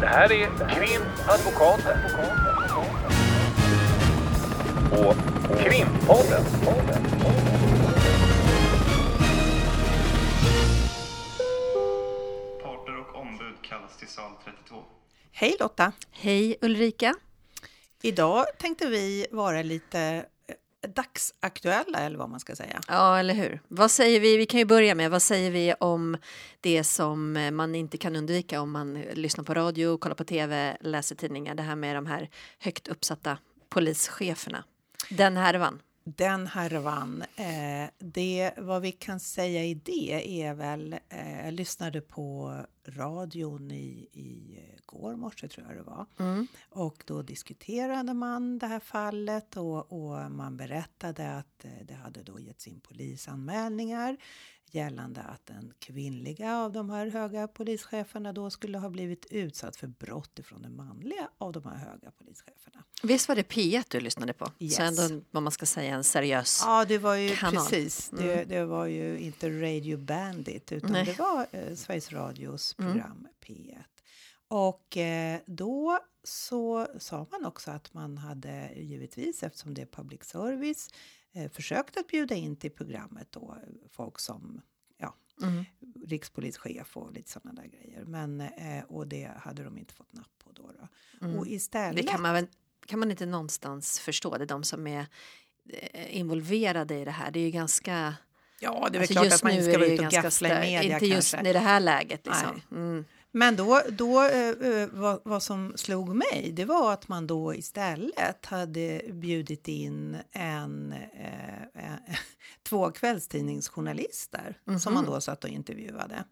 Det här är Krimadvokaten. Och Krimpodden. Parter och ombud kallas till sal 32. Hej Lotta! Hej Ulrika! Idag tänkte vi vara lite dagsaktuella eller vad man ska säga. Ja, eller hur? Vad säger vi? Vi kan ju börja med vad säger vi om det som eh, man inte kan undvika om man eh, lyssnar på radio, kollar på tv, läser tidningar. Det här med de här högt uppsatta polischeferna. Den härvan. Den härvan, eh, det, vad vi kan säga i det är väl, eh, jag lyssnade på radion i, i går morse tror jag det var. Mm. Och då diskuterade man det här fallet och, och man berättade att eh, det hade då getts in polisanmälningar gällande att den kvinnliga av de här höga polischeferna då skulle ha blivit utsatt för brott ifrån den manliga av de här höga polischeferna. Visst var det P1 du lyssnade på? Yes. Så ändå vad man ska säga en seriös. Ja, det var ju kanal. precis. Det, det var ju inte Radio Bandit utan Nej. det var eh, Sveriges Radios Mm. program P1. Och eh, då så sa man också att man hade givetvis, eftersom det är public service, eh, försökt att bjuda in till programmet då folk som ja, Mm. rikspolischef och lite sådana där grejer. Men, eh, och det hade de inte fått napp på då. då. Mm. Och istället... Det kan man, väl, kan man inte någonstans förstå. Det de som är eh, involverade i det här. Det är ju ganska... ja, det är alltså klart att man inte ska vara ute och gaffla i media Inte just kanske. i det här läget liksom. Mm. Men då, då eh, vad, vad som slog mig, det var att man då istället hade bjudit in en, två kvällstidningsjournalister som man då satt och intervjuade.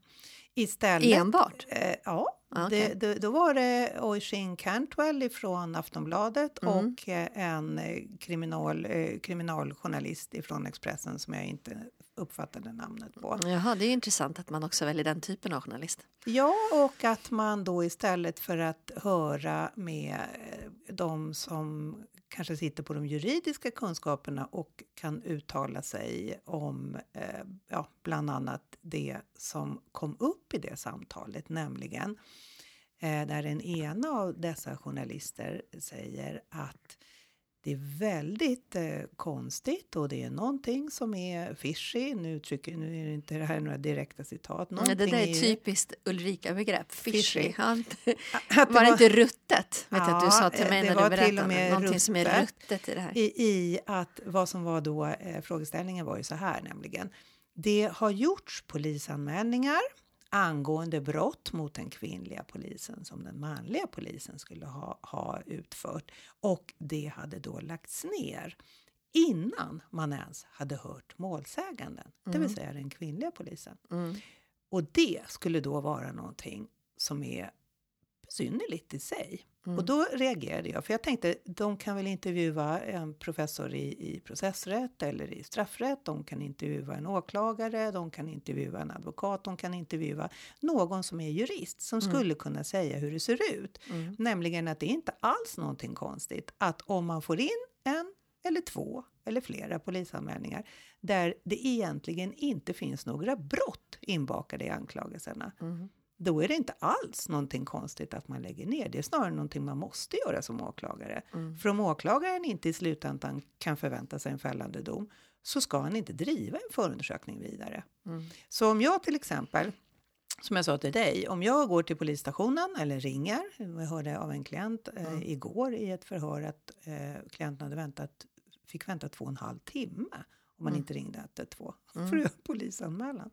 Istället, Enbart? Eh, ja, Ah, okej. det, det, då var det Oisin Cantwell från Aftonbladet Mm. och eh, en eh, kriminal, eh, kriminaljournalist från Expressen som jag inte uppfattade namnet på. Jaha, det är intressant att man också väljer den typen av journalist. Ja, och att man då istället för att höra med de som kanske sitter på de juridiska kunskaperna och kan uttala sig om eh, ja, bland annat det som kom upp i det samtalet, nämligen eh, där den ena av dessa journalister säger att det är väldigt eh, konstigt och det är någonting som är fishy. Nu, trycker, nu är det inte det här några direkta citat. Nej, det där är ett typiskt Ulrika-begrepp. Fishy. Fishy. Ja, att det var det inte ruttet? Vet jag att du Ja, sa till mig eh, när du berättade. Någonting som är ruttet. ruttet i det här. i, i att vad som var då eh, frågeställningen var ju så här nämligen. Det har gjorts polisanmälningar angående brott mot den kvinnliga polisen som den manliga polisen skulle ha, ha utfört och det hade då lagts ner innan man ens hade hört målsäganden, det vill säga den kvinnliga polisen. Mm. Och det skulle då vara någonting som är besynnerligt i sig. Mm. Och då reagerade jag, för jag tänkte de kan väl intervjua en professor i, i processrätt eller i straffrätt, de kan intervjua en åklagare, de kan intervjua en advokat, de kan intervjua någon som är jurist som skulle kunna säga hur det ser ut. Mm. Nämligen att det är inte alls någonting konstigt att om man får in en eller två eller flera polisanmälningar där det egentligen inte finns några brott inbakade i anklagelserna. Mm. Då är det inte alls någonting konstigt att man lägger ner. Det är snarare någonting man måste göra som åklagare. Mm. För om åklagaren inte i slutändan kan förvänta sig en fällande dom så ska han inte driva en förundersökning vidare. Mm. Så om jag till exempel, som jag sa till dig, om jag går till polisstationen eller ringer, jag hörde av en klient eh, Mm. igår i ett förhör att eh, klienten hade väntat, fick vänta två och en halv timme om man Mm. inte ringde 112 Mm. för att göra polisanmälan.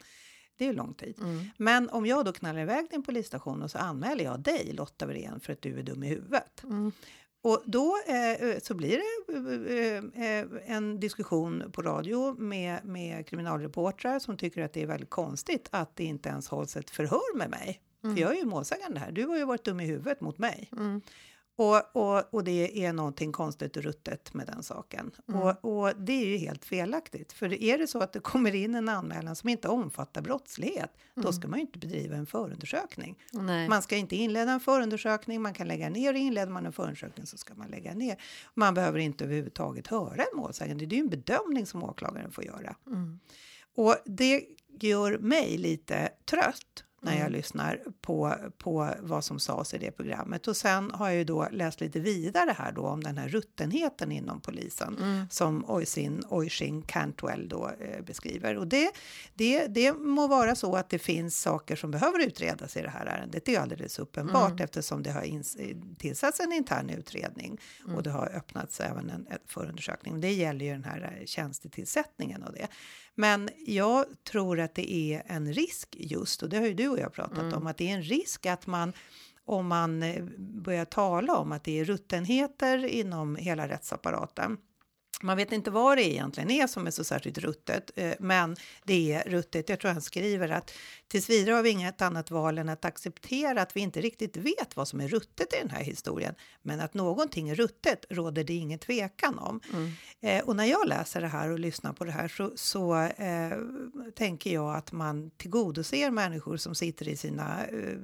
Det är lång tid. Mm. Men om jag då knallar iväg till en polisstation och så anmäler jag dig, Lotta Wirén, för att du är dum i huvudet. Mm. Och då eh, så blir det eh, eh, en diskussion på radio med, med kriminalreportrar som tycker att det är väldigt konstigt att det inte ens hålls ett förhör med mig. För jag är ju målsägande här. Du har ju varit dum i huvudet mot mig. Mm. Och, och, och det är någonting konstigt och ruttet med den saken. Mm. Och, och det är ju helt felaktigt. För är det så att det kommer in en anmälan som inte omfattar brottslighet, då ska man ju inte bedriva en förundersökning. Nej. Man ska inte inleda en förundersökning, man kan lägga ner. Inleder man en förundersökning så ska man lägga ner. Man behöver inte överhuvudtaget höra en målsägande. Det är ju en bedömning som åklagaren får göra. Mm. Och det gör mig lite trött när jag lyssnar på, på vad som sades i det programmet. Och sen har jag ju då läst lite vidare här då om den här ruttenheten inom polisen som Oisin Oisin Cantwell då eh, beskriver. Och det, det, det må vara så att det finns saker som behöver utredas i det här ärendet. Det är alldeles uppenbart eftersom det har tillsatts en intern utredning och det har öppnats även en, en förundersökning. Det gäller ju den här eh, tjänstetillsättningen och det. Men jag tror att det är en risk just, och det har ju du och jag pratat om, att det är en risk att man om man eh, börjar tala om att det är ruttenheter inom hela rättsapparaten man vet inte vad det egentligen är som är så särskilt ruttet, eh, men det är ruttet. Jag tror han skriver att tills vidare har vi inget annat val än att acceptera att vi inte riktigt vet vad som är ruttet i den här historien. Men att någonting är ruttet råder det ingen tvekan om. Eh, och när jag läser det här och lyssnar på det här så, så eh, tänker jag att man tillgodoser människor som sitter i sina eh,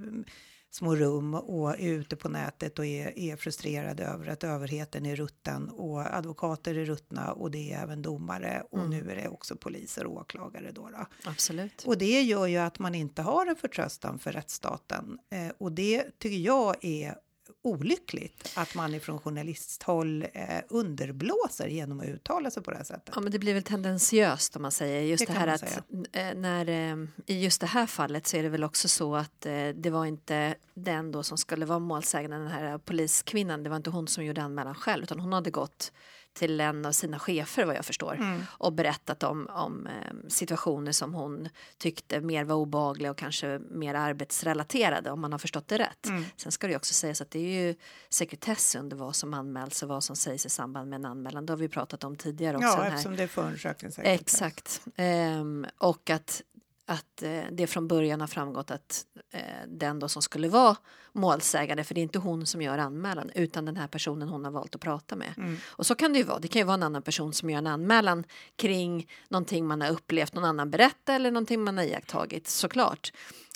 små rum och är ute på nätet och är, är frustrerade över att överheten är rutten och advokater är ruttna och det är även domare och nu är det också poliser och åklagare. Då, då. Absolut. Och det gör ju att man inte har en förtröstan för rättsstaten eh, och det tycker jag är olyckligt att man ifrån journalisthåll eh, underblåser genom att uttala sig på det här sättet. Ja, men det blir väl tendensiöst om man säger. Just Det det, här att eh, när eh, i just det här fallet så är det väl också så att det var inte den då som skulle vara målsägande, den här poliskvinnan, det var inte hon som gjorde anmälan själv utan hon hade gått till en av sina chefer vad jag förstår Mm. och berättat om, om eh, situationer som hon tyckte mer var obehagliga och kanske mer arbetsrelaterade om man har förstått det rätt. Mm. Sen ska det också sägas att det är ju sekretess under vad som anmäls och vad som sägs i samband med en anmälan. Det har vi pratat om tidigare också. Ja, den här. eftersom det är förundersökningssekretess. Exakt. Ehm, och att, att eh, det från början har framgått att eh, den då som skulle vara målsägande, för det är inte hon som gör anmälan, utan den här personen hon har valt att prata med. Mm. Och så kan det ju vara. Det kan ju vara en annan person som gör en anmälan kring någonting man har upplevt, någon annan berätta eller någonting man har iakttagit, såklart.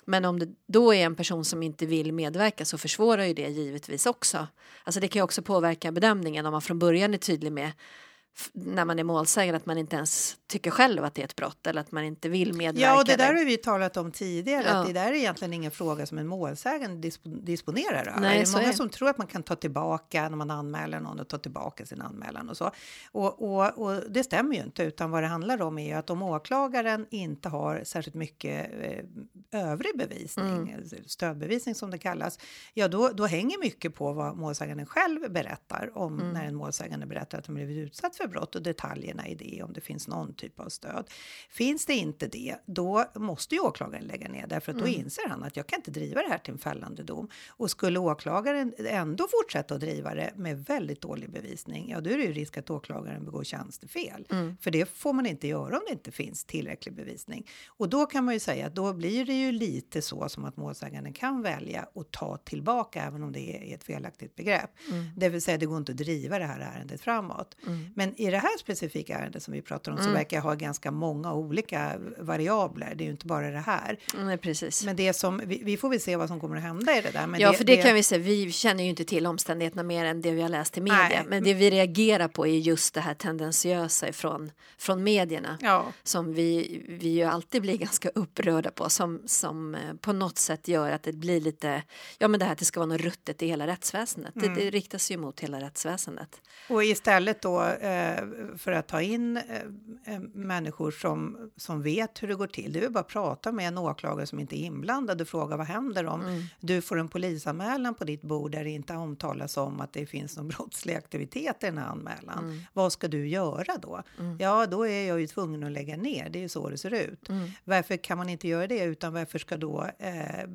Men om det då är en person som inte vill medverka så försvårar ju det givetvis också. Alltså det kan ju också påverka bedömningen om man från början är tydlig med när man är målsägande att man inte ens tycker själv att det är ett brott eller att man inte vill medverka. Ja, och det där har vi talat om tidigare, Ja. att det där är egentligen ingen fråga som en målsägande disp- disponerar över. Det är många är. som tror att man kan ta tillbaka när man anmäler någon och ta tillbaka sin anmälan och så. Och, och, och det stämmer ju inte, utan vad det handlar om är ju att om åklagaren inte har särskilt mycket eh, övrig bevisning, Mm. stödbevisning som det kallas, ja då, då hänger mycket på vad målsäganden själv berättar om Mm. när en målsägande berättar att de blivit utsatt för brott och detaljerna i det, om det finns någon typ av stöd. Finns det inte det, då måste ju åklagaren lägga ner därför att då Mm. inser han att jag kan inte driva det här till en fällande dom. Och skulle åklagaren ändå fortsätta att driva det med väldigt dålig bevisning, ja då är det ju risk att åklagaren begår tjänstefel. Mm. För det får man inte göra om det inte finns tillräcklig bevisning. Och då kan man ju säga att då blir det ju lite så som att målsäganden kan välja att ta tillbaka även om det är ett felaktigt begrepp. Mm. Det vill säga det går inte att driva det här ärendet framåt. Men i det här specifika ärendet som vi pratar om så verkar jag ha ganska många olika variabler. Det är ju inte bara det här. Nej, precis. Men det som, vi, vi får väl se vad som kommer att hända i det där. Men ja, för det, kan vi säga. Vi känner ju inte till omständigheterna mer än det vi har läst i media. Nej. Men det vi reagerar på är just det här tendensiösa från, från medierna. Ja, Som vi, vi ju alltid blir ganska upprörda på. Som, som eh, på något sätt gör att det blir lite, ja men det här att det ska vara något ruttet i hela rättsväsendet. Det, det riktas ju mot hela rättsväsendet. och istället då eh, för att ta in eh, människor som, som vet hur det går till. Det är bara prata med en åklagare som inte är inblandad och fråga vad händer om du får en polisanmälan på ditt bord där det inte omtalas om att det finns någon brottslig aktivitet i den här anmälan. Vad ska du göra då? Ja, då är jag ju tvungen att lägga ner. Det är ju så det ser ut. Varför kan man inte göra det? Utan varför ska då eh,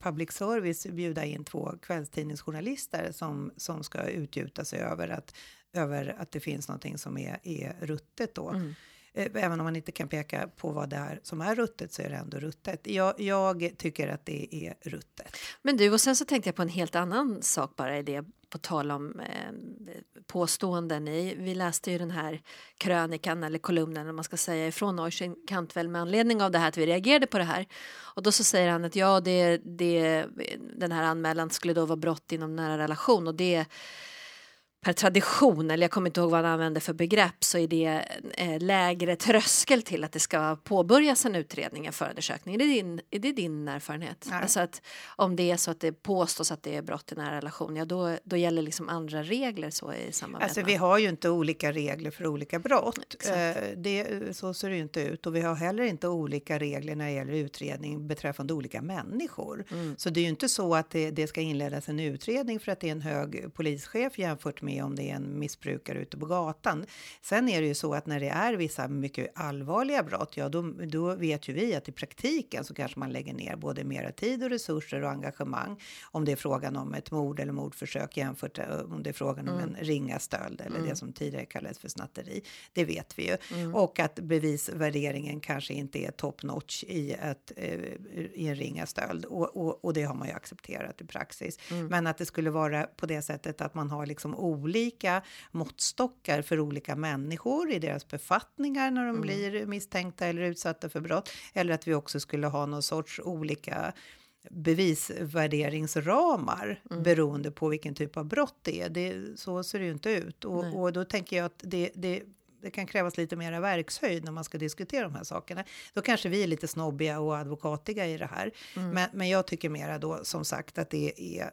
public service bjuda in två kvällstidningsjournalister som, som ska utgjuta sig över att, över att det finns någonting som är, är ruttet då? Mm. Eh, även om man inte kan peka på vad det är som är ruttet så är det ändå ruttet. Jag, jag tycker att det är ruttet. Men du, och sen så tänkte jag på en helt annan sak bara i det på tal om eh, påståenden. I, vi läste ju den här krönikan eller kolumnen eller man ska säga ifrån Oisin Cantwell med anledning av det här att vi reagerade på det här. Och då så säger han att ja, det, det, den här anmälan skulle då vara brott inom nära relation och det per tradition, eller jag kommer inte ihåg vad han använder för begrepp, så är det eh, lägre tröskel till att det ska påbörjas en utredning, en förundersökning. Är det din, är det din erfarenhet? Nej. Alltså att om det är så att det påstås att det är brott i nära relation, ja då, då gäller liksom andra regler så i samband Alltså vi har ju inte olika regler för olika brott. Eh, Det, så ser det ju inte ut. Och vi har heller inte olika regler när det gäller utredning beträffande olika människor. Mm. Så det är ju inte så att det, det ska inledas en utredning för att det är en hög polischef jämfört med om det är en missbrukare ute på gatan. Sen är det ju så att när det är vissa mycket allvarliga brott, ja då, då vet ju vi att i praktiken så kanske man lägger ner både mera tid och resurser och engagemang om det är frågan om ett mord eller mordförsök jämfört eh, om det är frågan om en ringa stöld eller det som tidigare kallades för snatteri. Det vet vi ju. Och att bevisvärderingen kanske inte är top notch i, ett, eh, i en ringa stöld och, och, och det har man ju accepterat i praxis. Men att det skulle vara på det sättet att man har liksom olika måttstockar för olika människor i deras befattningar när de blir misstänkta eller utsatta för brott. Eller att vi också skulle ha någon sorts olika bevisvärderingsramar beroende på vilken typ av brott det är. Det, så ser det ju inte ut. Och, och då tänker jag att det, det, det kan krävas lite mera verkshöjd när man ska diskutera de här sakerna. Då kanske vi är lite snobbiga och advokatiga i det här. Men, men jag tycker mera då som sagt att det är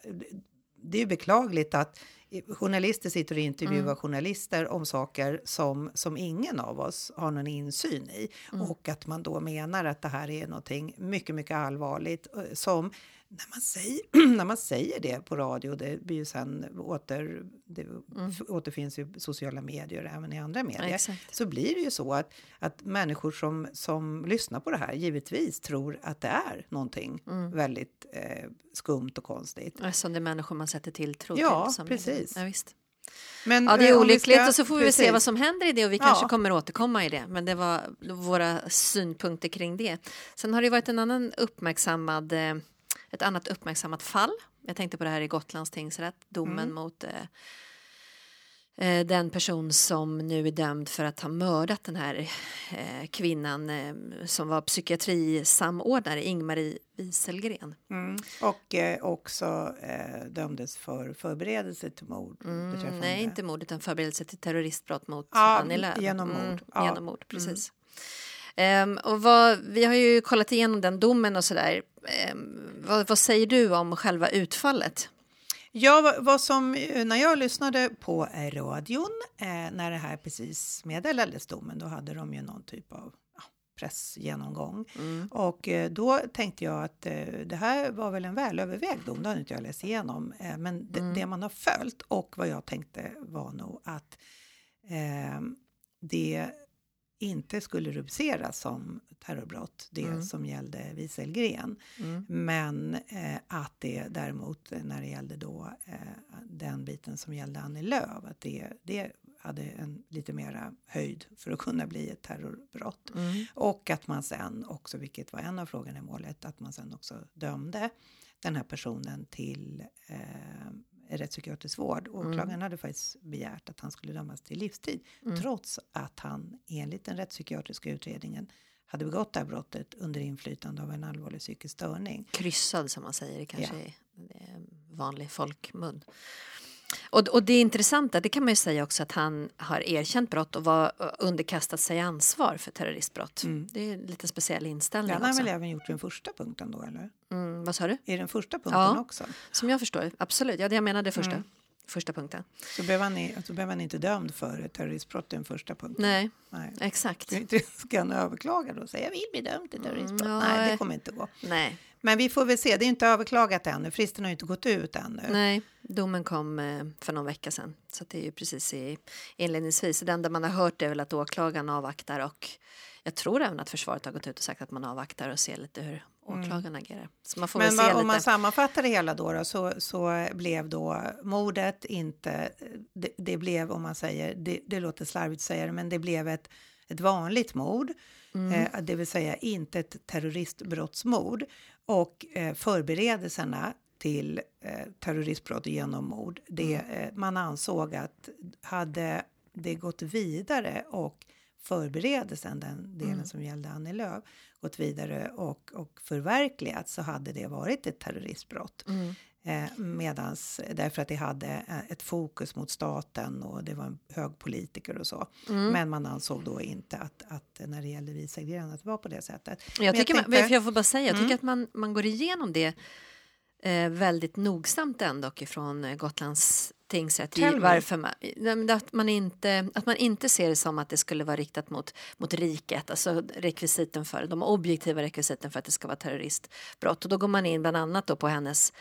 det är beklagligt att journalister sitter och intervjuar journalister om saker som, som ingen av oss har någon insyn i. Och att man då menar att det här är någonting mycket, mycket allvarligt eh, som när man, säger, när man säger det på radio, det blir ju sen åter, det f- återfinns i sociala medier och även i andra medier, exakt. så blir det ju så att, att människor som, som lyssnar på det här givetvis tror att det är någonting väldigt eh, skumt och konstigt. Som det är människor man sätter tilltro Ja, till. som- precis. Ja, visst. Men, Ja, det eh, är olyckligt ska- och så får vi väl se precis. vad som händer i det och vi Ja. kanske kommer återkomma i det. Men det var våra synpunkter kring det. Sen har det varit en annan uppmärksammad, eh, ett annat uppmärksammat fall. Jag tänkte på det här i Gotlands tingsrätt, domen Mm. mot eh, eh, den person som nu är dömd för att ha mördat den här eh, kvinnan eh, som var psykiatrisamordnare, Ingmarie Wieselgren. Mm. Och eh, också eh, dömdes för förberedelse till mord. Mm, beträffande- nej, inte mord utan förberedelse till terroristbrott mot Ja, Annie Lööf. genom mord. Mm, Ja. Genom mord, precis. Ehm, och vad, vi har ju kollat igenom den domen och sådär. Um, vad, vad säger du om själva utfallet? Ja, vad, vad som, eh, när jag lyssnade på radion eh, när det här precis meddelades domen, då hade de ju någon typ av ja, pressgenomgång. Och eh, då tänkte jag att eh, det här var väl en välövervägd dom, det har inte jag läst igenom. Men det, det man har följt och vad jag tänkte var nog att eh, det inte skulle rubriceras som terrorbrott, det som gällde Wieselgren. Men eh, att det däremot eh, när det gällde då eh, den biten som gällde Annie Lööf, att det, det hade en lite mera höjd för att kunna bli ett terrorbrott. Och att man sen också, vilket var en av frågorna i målet, att man sen också dömde den här personen till eh, rättspsykiatrisk vård. Åklagaren hade faktiskt begärt att han skulle dömas till livstid trots att han enligt den rättspsykiatriska utredningen hade begått det här brottet under inflytande av en allvarlig psykisk störning. Kryssad som man säger, kanske Ja. är är vanlig folkmun. Och, och det intressanta, det kan man ju säga också att han har erkänt brott och var, underkastat sig ansvar för terroristbrott. Det är en lite speciell Det inställning hade han också. väl även gjort den första punkten då, eller? Mm, vad sa du? I den första punkten Ja. också. Som jag förstår, absolut. Ja, det jag menade första, Mm. första punkten. Så blev han, så blev han inte dömd för terroristbrott i den första punkten. Nej, Nej. exakt. Ska han överklaga då och säga jag vill bli dömd till terroristbrott? Mm, Nej, nej. det kommer inte gå. Nej, Men vi får väl se, det är inte överklagat ännu, fristen har ju inte gått ut ännu. nej, domen kom eh, för någon vecka sedan. Så det är ju precis i inledningsvis. Det enda man har hört är väl att åklagaren avvaktar och jag tror även att försvaret har gått ut och sagt att man avvaktar och ser lite hur åklagaren agerar. Så man får Mm. Men väl se vad, om man sammanfattar det hela då, då så, så blev då mordet inte, det, det blev om man säger, det, det låter slarvigt att säga det, men det blev ett, ett vanligt mord. Mm. Eh, det vill säga inte ett terroristbrottsmord. Och eh, förberedelserna till eh, terroristbrott genom mord, det, Mm. eh, man ansåg att hade det gått vidare och förberedelsen, den delen Mm. som gällde Annie Lööf, gått vidare och, och förverkligat så hade det varit ett terroristbrott. Mm. Eh, medans, därför att det hade eh, ett fokus mot staten och det var en hög politiker och så. Mm. Men man ansåg då inte att, att när det gällde vita grenen att det var på det sättet. Jag, tycker tänkte- man, jag får bara säga, jag tycker Mm. att man, man går igenom det eh, väldigt nogsamt ändå ifrån eh, Gotlands tingsrätt. i. Varför man, att, man inte, att man inte ser det som att det skulle vara riktat mot, mot riket, alltså rekvisiten för de objektiva rekvisiten för att det ska vara terroristbrott. Och då går man in bland annat då på hennes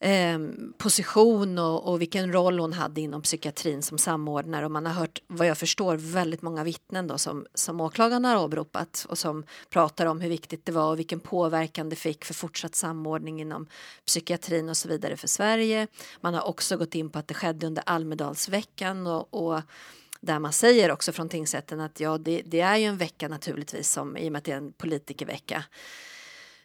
eh, position och, och vilken roll hon hade inom psykiatrin som samordnare och man har hört vad jag förstår väldigt många vittnen då som, som åklagaren har åberopat och som pratar om hur viktigt det var och vilken påverkan det fick för fortsatt samordning inom psykiatrin och så vidare för Sverige. Man har också gått in på att det skedde under Almedalsveckan och, och där man säger också från tingsrätten att ja, det, det är ju en vecka naturligtvis som i och med att det är en politikervecka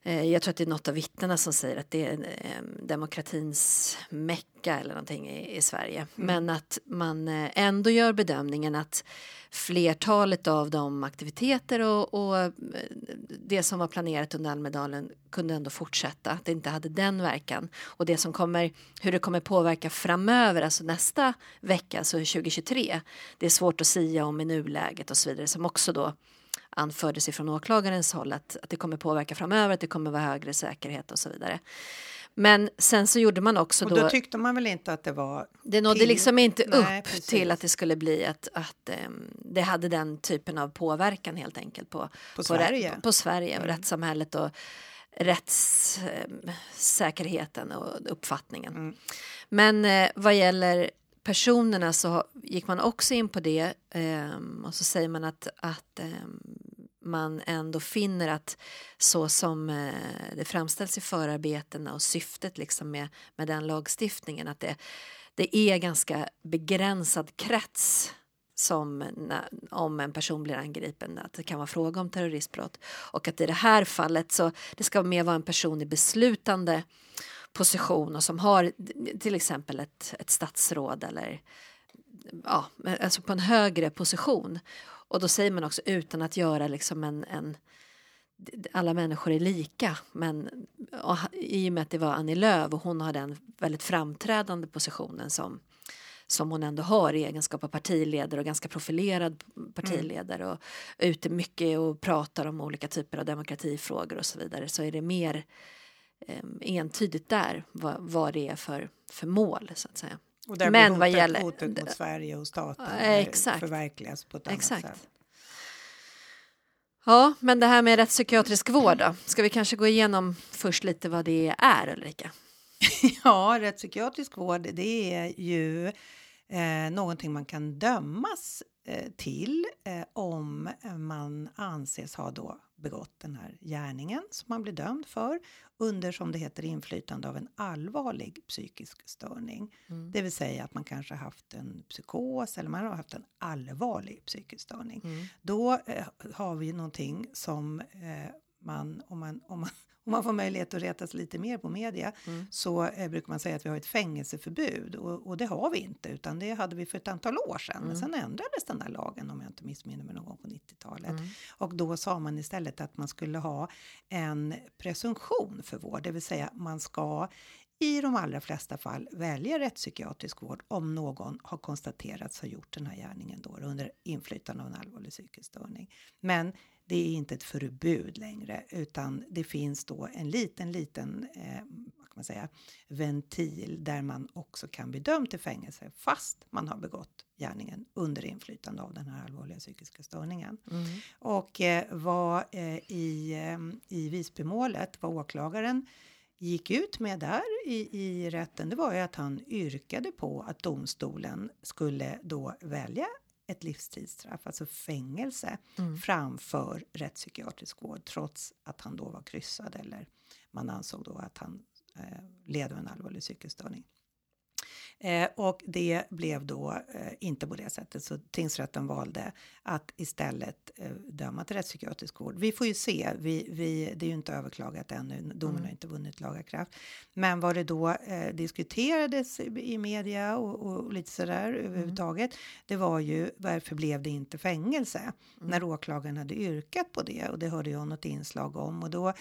jag tror att det är något av vittnena som säger att det är eh, demokratins mecka eller någonting i, i Sverige. Men att man eh, ändå gör bedömningen att flertalet av de aktiviteter och, och eh, det som var planerat under Almedalen kunde ändå fortsätta. Att det inte hade den verkan. Och det som kommer, hur det kommer påverka framöver, alltså nästa vecka, alltså 2023. Det är svårt att säga om i nuläget och så vidare som också då anfördes ifrån åklagarens håll att, att det kommer påverka framöver, att det kommer vara högre säkerhet och så vidare. Men sen så gjorde man också Och då, då tyckte man väl inte att det var... det nådde till- liksom inte Nej, upp precis. till att det skulle bli att, att ehm, det hade den typen av påverkan helt enkelt på, På Sverige. på, på Sverige och Mm. rättssamhället och rättssäkerheten och uppfattningen. Mm. Men eh, vad gäller personerna så gick man också in på det ehm, och så säger man att, att ehm, man ändå finner att så som eh, det framställs i förarbetena och syftet liksom med, med den lagstiftningen att det, det är ganska begränsad krets som när, om en person blir angripen att det kan vara fråga om terroristbrott. Och att i det här fallet så det ska mer vara en person i beslutande position och som har till exempel ett, ett statsråd eller ja, alltså på en högre position. Och då säger man också utan att göra liksom en, en alla människor är lika men och, i och med att det var Annie Lööf och hon har den väldigt framträdande positionen som som hon ändå har i egenskap av partiledare och ganska profilerad partiledare och är ute mycket och pratar om olika typer av demokratifrågor och så vidare så är det mer entydigt där vad, vad det är för, för mål så att säga. Och där Men vad gäller- hotet mot Sverige och staten eh, exakt. förverkligas på ett annat Exakt. sätt. Ja, men det här med rättspsykiatrisk vård då? Ska vi kanske gå igenom först lite vad det är Ulrika? Ja, rättspsykiatrisk vård det är ju eh, någonting man kan dömas eh, till eh, man anses ha då begått den här gärningen som man blir dömd för under, som det heter, inflytande av en allvarlig psykisk störning. Mm. Det vill säga att man kanske har haft en psykos eller man har haft en allvarlig psykisk störning. Mm. Då eh, har vi någonting som eh, man, om man, om man, om man får möjlighet att retas lite mer på media, Mm. så eh, brukar man säga att vi har ett fängelseförbud och, och det har vi inte, utan det hade vi för ett antal år sedan. Men Mm. sen ändrades den där lagen om jag inte missminner mig någon gång på 90-talet. Mm. Och då sa man istället att man skulle ha en presumtion för vård, det vill säga man ska i de allra flesta fall välja rättspsykiatrisk vård om någon har konstaterats ha gjort den här gärningen då under inflytande av en allvarlig psykisk störning. Men det är inte ett förbud längre utan det finns då en liten, liten eh, vad kan man säga, ventil där man också kan bli dömd till fängelse fast man har begått gärningen under inflytande av den här allvarliga psykiska störningen. Mm. Och eh, vad eh, i, eh, i Visbymålet, vad åklagaren gick ut med där i, i rätten, det var ju att han yrkade på att domstolen skulle då välja ett livstidsstraff, alltså fängelse, Mm. framför rättspsykiatrisk vård trots att han då var kryssad eller man ansåg då att han eh, led av en allvarlig psykisk störning. Eh, och det blev då eh, inte på det sättet, så tingsrätten valde att istället eh, döma till rättspsykiatrisk vård. Vi får ju se, vi, vi, det är ju inte överklagat ännu, domen Mm. har inte vunnit laga kraft. Men vad det då eh, diskuterades i, i media och, och lite sådär överhuvudtaget, det var ju varför blev det inte fängelse? När åklagaren hade yrkat på det och det hörde jag något inslag om och då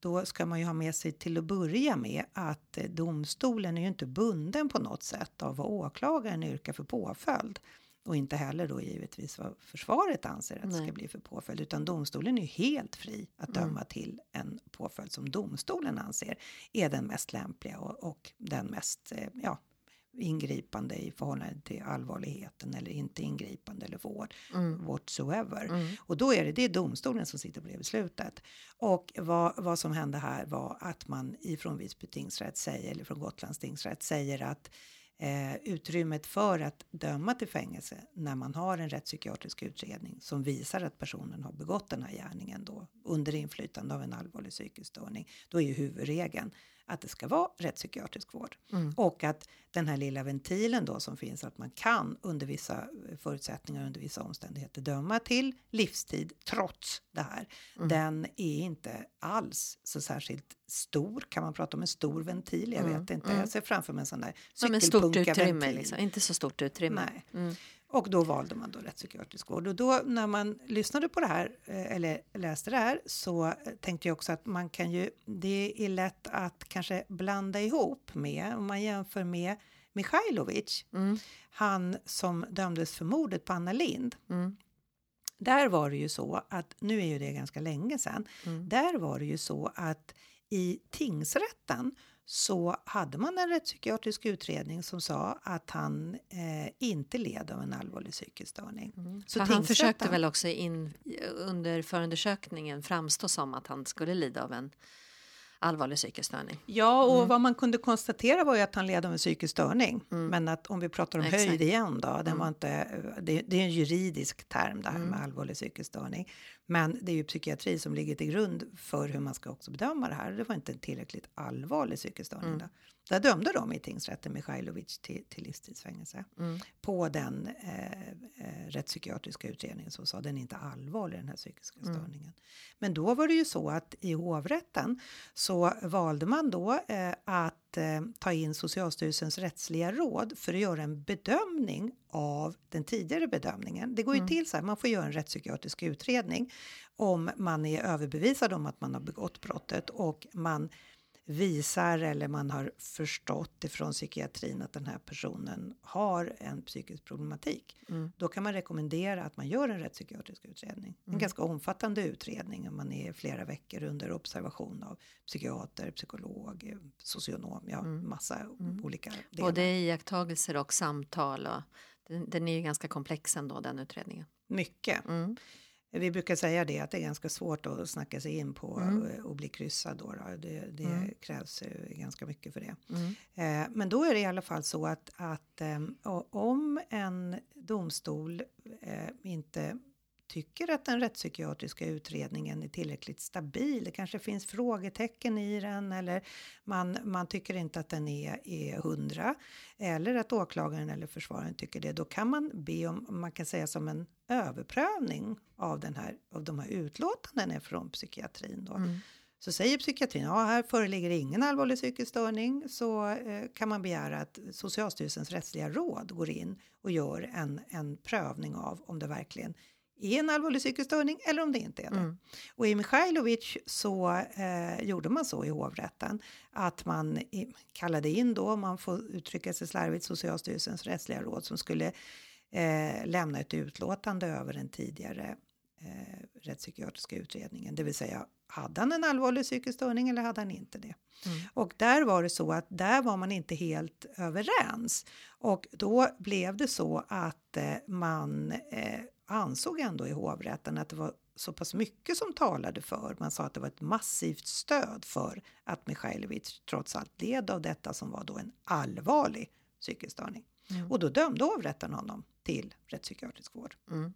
då ska man ju ha med sig till att börja med att eh, domstolen är ju inte bunden på något sätt av vad åklagaren yrkar för påföljd. Och inte heller då givetvis vad försvaret anser att det ska bli för påföljd. Utan domstolen är ju helt fri att Mm. döma till en påföljd som domstolen anser är den mest lämpliga och, och den mest eh, ja, ingripande i förhållande till allvarligheten eller inte ingripande eller vård Mm. whatsoever. Mm. Och då är det, det är domstolen som sitter på det beslutet. Och vad, vad som hände här var att man ifrån Visby tingsrätt säger, eller från Gotlands tingsrätt säger att eh, utrymmet för att döma till fängelse när man har en rättspsykiatrisk utredning som visar att personen har begått den här gärningen då under inflytande av en allvarlig psykisk störning, då är ju huvudregeln att det ska vara rättspsykiatrisk vård. Mm. Och att den här lilla ventilen då som finns att man kan under vissa förutsättningar under vissa omständigheter döma till livstid trots det här. Mm. Den är inte alls så särskilt stor. Kan man prata om en stor ventil? Jag Mm, vet inte. mm. Jag ser framför mig en sån där cykelpunkarventil. liksom. inte så stort utrymme. Nej. Och då valde man då rättspsykiatrisk vård. Och då när man lyssnade på det här eh, eller läste det här så eh, tänkte jag också att man kan ju, det är lätt att kanske blanda ihop med, om man jämför med Mikhailovic, Mm. han som dömdes för mordet på Anna Lind. Mm. Där var det ju så att, nu är ju det ganska länge sedan, Mm. där var det ju så att i tingsrätten så hade man en rättspsykiatrisk utredning som sa att han eh, inte led av en allvarlig psykisk störning. Mm. Så För han försökte väl också in, under förundersökningen framstå som att han skulle lida av en allvarlig psykisk störning. Ja, och Mm. vad man kunde konstatera var ju att han led av en psykisk störning. Mm. Men att om vi pratar om Exakt. höjd igen då, den Mm. var inte, det, det är en juridisk term det här Mm. med allvarlig psykisk störning. Men det är ju psykiatri som ligger till grund för hur man ska också bedöma det här. Det var inte en tillräckligt allvarlig psykisk störning. Mm. Då. Där dömde de i tingsrätten Mikhailovic till, till livstidsfängelse Mm. på den eh, eh, rättspsykiatriska utredningen som sa den är inte allvarlig den här psykiska Mm. störningen. Men då var det ju så att i hovrätten så valde man då eh, att eh, ta in Socialstyrelsens rättsliga råd för att göra en bedömning av den tidigare bedömningen. Det går ju Mm. till så här, man får göra en rättspsykiatrisk utredning om man är överbevisad om att man har begått brottet och man visar eller man har förstått ifrån psykiatrin att den här personen har en psykisk problematik. Mm. Då kan man rekommendera att man gör en rättspsykiatrisk utredning. En Mm. ganska omfattande utredning om man är flera veckor under observation av psykiater, psykolog, eh, socionom, ja Mm. massa Mm. olika delar. Både iakttagelser och samtal. Och den, den är ju ganska komplex ändå, den utredningen. Mycket. Vi brukar säga det att det är ganska svårt att snacka sig in på Mm. eh, och bli kryssad. Då, då. Det, det Mm. krävs ganska mycket för det. Mm. Eh, men då är det i alla fall så att, att eh, om en domstol eh, inte tycker att den rättspsykiatriska utredningen är tillräckligt stabil, det kanske finns frågetecken i den eller man, man tycker inte att den är, är hundra eller att åklagaren eller försvararen tycker det, då kan man be om, man kan säga som en överprövning av, den här, av de här utlåtandena från psykiatrin. Då. Mm. Så säger psykiatrin, ja här föreligger ingen allvarlig psykisk störning så eh, kan man begära att Socialstyrelsens rättsliga råd går in och gör en, en prövning av om det verkligen är en allvarlig psykisk störning eller om det inte är det. Mm. Och i Mikhailovic så eh, gjorde man så i hovrätten att man i, kallade in då, om man får uttrycka sig slarvigt, Socialstyrelsens rättsliga råd som skulle eh, lämna ett utlåtande över den tidigare eh, rättspsykiatriska utredningen, det vill säga hade han en allvarlig psykisk störning eller hade han inte det? Mm. Och där var det så att där var man inte helt överens och då blev det så att eh, man eh, ansåg ändå i hovrätten att det var så pass mycket som talade för, man sa att det var ett massivt stöd för att Mikhailovic trots allt led av detta som var då en allvarlig psykisk störning. Mm. Och då dömde hovrätten honom till rättspsykiatrisk vård. Mm.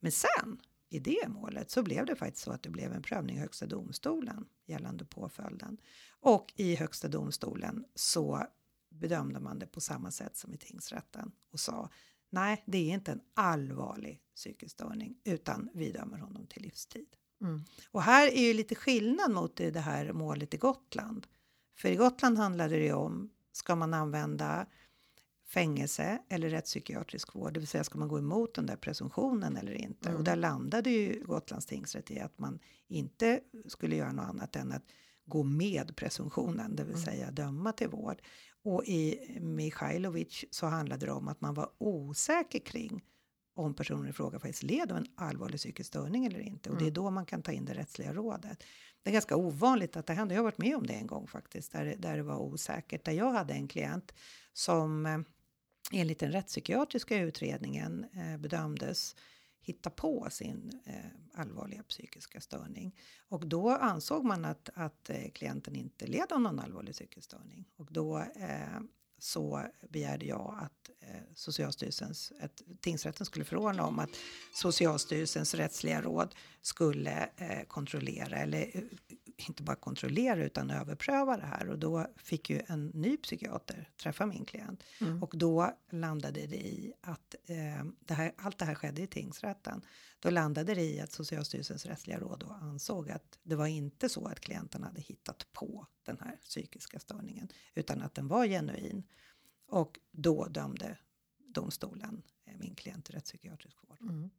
Men sen i det målet så blev det faktiskt så att det blev en prövning i Högsta domstolen gällande påföljden. Och i Högsta domstolen så bedömde man det på samma sätt som i tingsrätten och sa nej, det är inte en allvarlig psykisk störning utan vi dömer honom till livstid. Mm. Och här är ju lite skillnad mot det här målet i Gotland. För i Gotland handlade det om, ska man använda fängelse eller rättspsykiatrisk vård, det vill säga ska man gå emot den där presumtionen eller inte? Mm. Och där landade ju Gotlands tingsrätt i att man inte skulle göra något annat än att gå med presumtionen, det vill Mm. säga döma till vård. Och i Mikhailovic så handlade det om att man var osäker kring om personen i fråga faktiskt led av en allvarlig psykisk störning eller inte. Och det är då man kan ta in det rättsliga rådet. Det är ganska ovanligt att det händer. Jag har varit med om det en gång faktiskt, där, där det var osäkert. Där jag hade en klient som eh, enligt den rättspsykiatriska utredningen eh, bedömdes hitta på sin eh, allvarliga psykiska störning. Och då ansåg man att, att eh, klienten inte led av någon allvarlig psykisk störning. Och då eh, så begärde jag att eh, Socialstyrelsens, att tingsrätten skulle förordna om att Socialstyrelsens rättsliga råd skulle eh, kontrollera, eller eh, inte bara kontrollera utan överpröva det här. Och då fick ju en ny psykiater träffa min klient. Och då landade det i att det här, allt det här skedde i tingsrätten. Då landade det i att Socialstyrelsens rättsliga råd då ansåg att det var inte så att klienten hade hittat på den här psykiska störningen utan att den var genuin. Och då dömde domstolen eh, min klient till rättspsykiatrisk vård. Men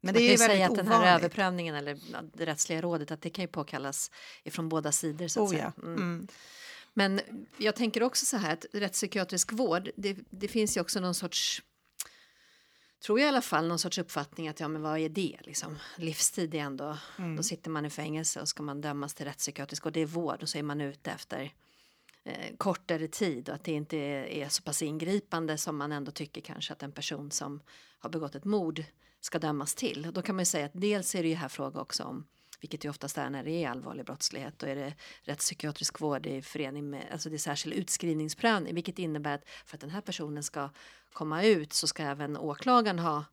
Man det är ju ju säga väldigt att den här ovanligt. överprövningen eller det rättsliga rådet att det kan ju påkallas ifrån båda sidor så att Oh, säga. Mm. Mm. Men jag tänker också så här att rättspsykiatrisk vård, det, det finns ju också någon sorts tror jag i alla fall någon sorts uppfattning att ja men vad är det liksom livstid är ändå Mm. då sitter man i fängelse och ska man dömas till rättspsykiatrisk och det är vård och så är man ute efter eh, kortare tid och att det inte är, är så pass ingripande som man ändå tycker kanske att en person som har begått ett mord ska dömas till. Och då kan man ju säga att dels är det ju här fråga också om vilket ju oftast är när det är allvarlig brottslighet. Då är det rättspsykiatrisk vård i förening med alltså det är särskild utskrivningsprövning. Vilket innebär att för att den här personen ska komma ut så ska även åklagaren ha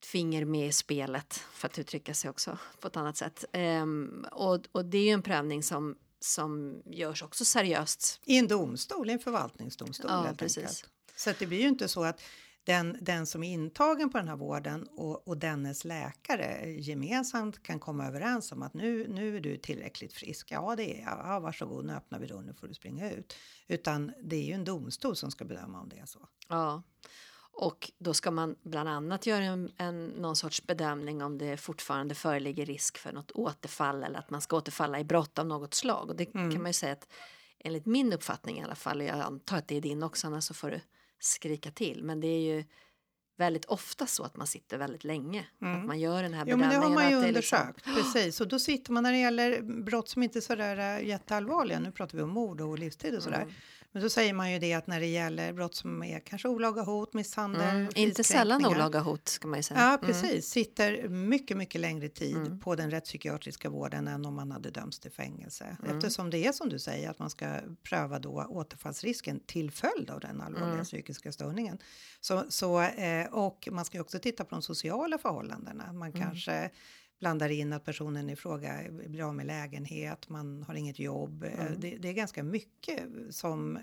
ett finger med i spelet för att uttrycka sig också på ett annat sätt. Ehm, och, och det är ju en prövning som, som görs också seriöst. I en domstol, i en förvaltningsdomstol Ja, helt precis. enkelt. Så att det blir ju inte så att den, den som är intagen på den här vården och, och dennes läkare gemensamt kan komma överens om att nu, nu är du tillräckligt frisk. Ja, det är jag. Ja, varsågod, nu öppnar vi dörren, nu får du springa ut. Utan det är ju en domstol som ska bedöma om det är så. Ja. Och då ska man bland annat göra en, en, någon sorts bedömning om det fortfarande föreligger risk för något återfall eller att man ska återfalla i brott av något slag. Och det kan man ju säga att enligt min uppfattning i alla fall, och jag antar att det är din också, annars så får du skrika till. Men det är ju väldigt ofta så att man sitter väldigt länge. Att man gör den här Jo, men det bedömningen. har man ju liksom- undersökt. Precis. Och då sitter man när det gäller brott som inte är sådär äh, jätteallvarliga. Nu pratar vi om mord och livstid och sådär. Mm. Men då säger man ju det att när det gäller brott som är kanske olaga hot, misshandel, Mm, inte sällan olaga hot ska man ju säga. Ja, Mm. precis. Sitter mycket, mycket längre tid på den rättspsykiatriska vården än om man hade dömts till fängelse. Mm. Eftersom det är som du säger att man ska pröva då återfallsrisken till följd av den allvarliga Mm. psykiska störningen. Så, så, eh, och man ska ju också titta på de sociala förhållandena. Man Mm. kanske blandar in att personen i fråga blir av med lägenhet, man har inget jobb. Eh, Mm. Det, det är ganska mycket som eh,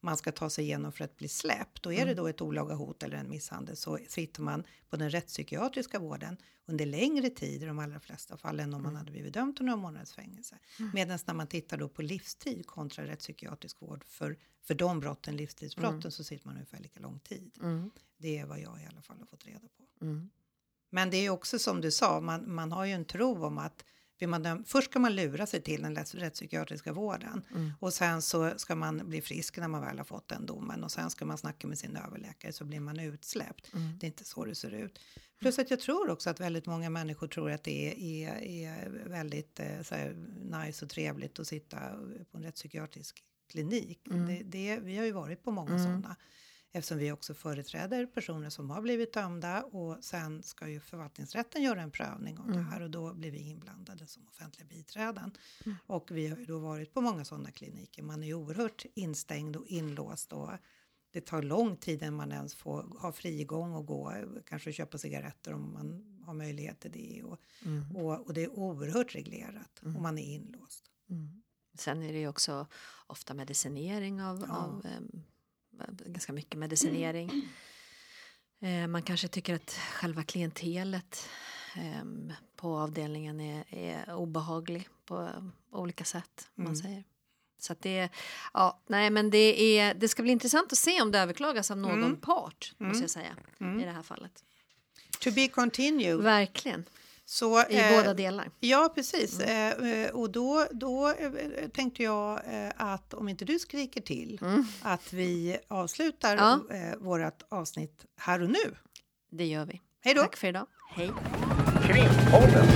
man ska ta sig igenom för att bli släppt. Och är Mm. det då ett olaga hot eller en misshandel så sitter man på den rättspsykiatriska vården under längre tid i de allra flesta fall än om Mm. man hade blivit dömd till några månaders fängelse. Medan när man tittar då på livstid kontra rättspsykiatrisk vård för, för de brotten, livstidsbrotten, så sitter man ungefär lika lång tid. Mm. Det är vad jag i alla fall har fått reda på. Mm. Men det är också som du sa, man, man har ju en tro om att man först ska man lura sig till den rätts- rättspsykiatriska vården Mm. och sen så ska man bli frisk när man väl har fått den domen och sen ska man snacka med sin överläkare så blir man utsläppt. Mm. Det är inte så det ser ut. Plus att jag tror också att väldigt många människor tror att det är, är, är väldigt eh, så här, nice och trevligt att sitta på en rättspsykiatrisk klinik. Mm. Det, det, vi har ju varit på många sådana. Eftersom vi också företräder personer som har blivit dömda och sen ska ju förvaltningsrätten göra en prövning av Mm. det här och då blir vi inblandade som offentliga biträden. Och vi har ju då varit på många sådana kliniker. Man är ju oerhört instängd och inlåst och det tar lång tid innan man ens får ha frigång och gå, kanske köpa cigaretter om man har möjlighet till det. Och, Mm. och, och det är oerhört reglerat och man är inlåst. Mm. Sen är det ju också ofta medicinering av, Ja. av em, ganska mycket medicinering. Eh, man kanske tycker att själva klientelet em, på avdelningen är, är obehaglig på olika sätt. om Man Mm. säger. Så att det, ja, nej, men det, är, det ska bli intressant att se om det överklagas av någon part, måste jag säga, i det här fallet. To be continued. Verkligen, Så, i eh, båda delar. Ja, precis. Eh, eh, och då, då eh, tänkte jag eh, att om inte du skriker till att vi avslutar Ja. eh, vårt avsnitt här och nu. Det gör vi. Hej då! Tack för idag. Hej. Krimpodden.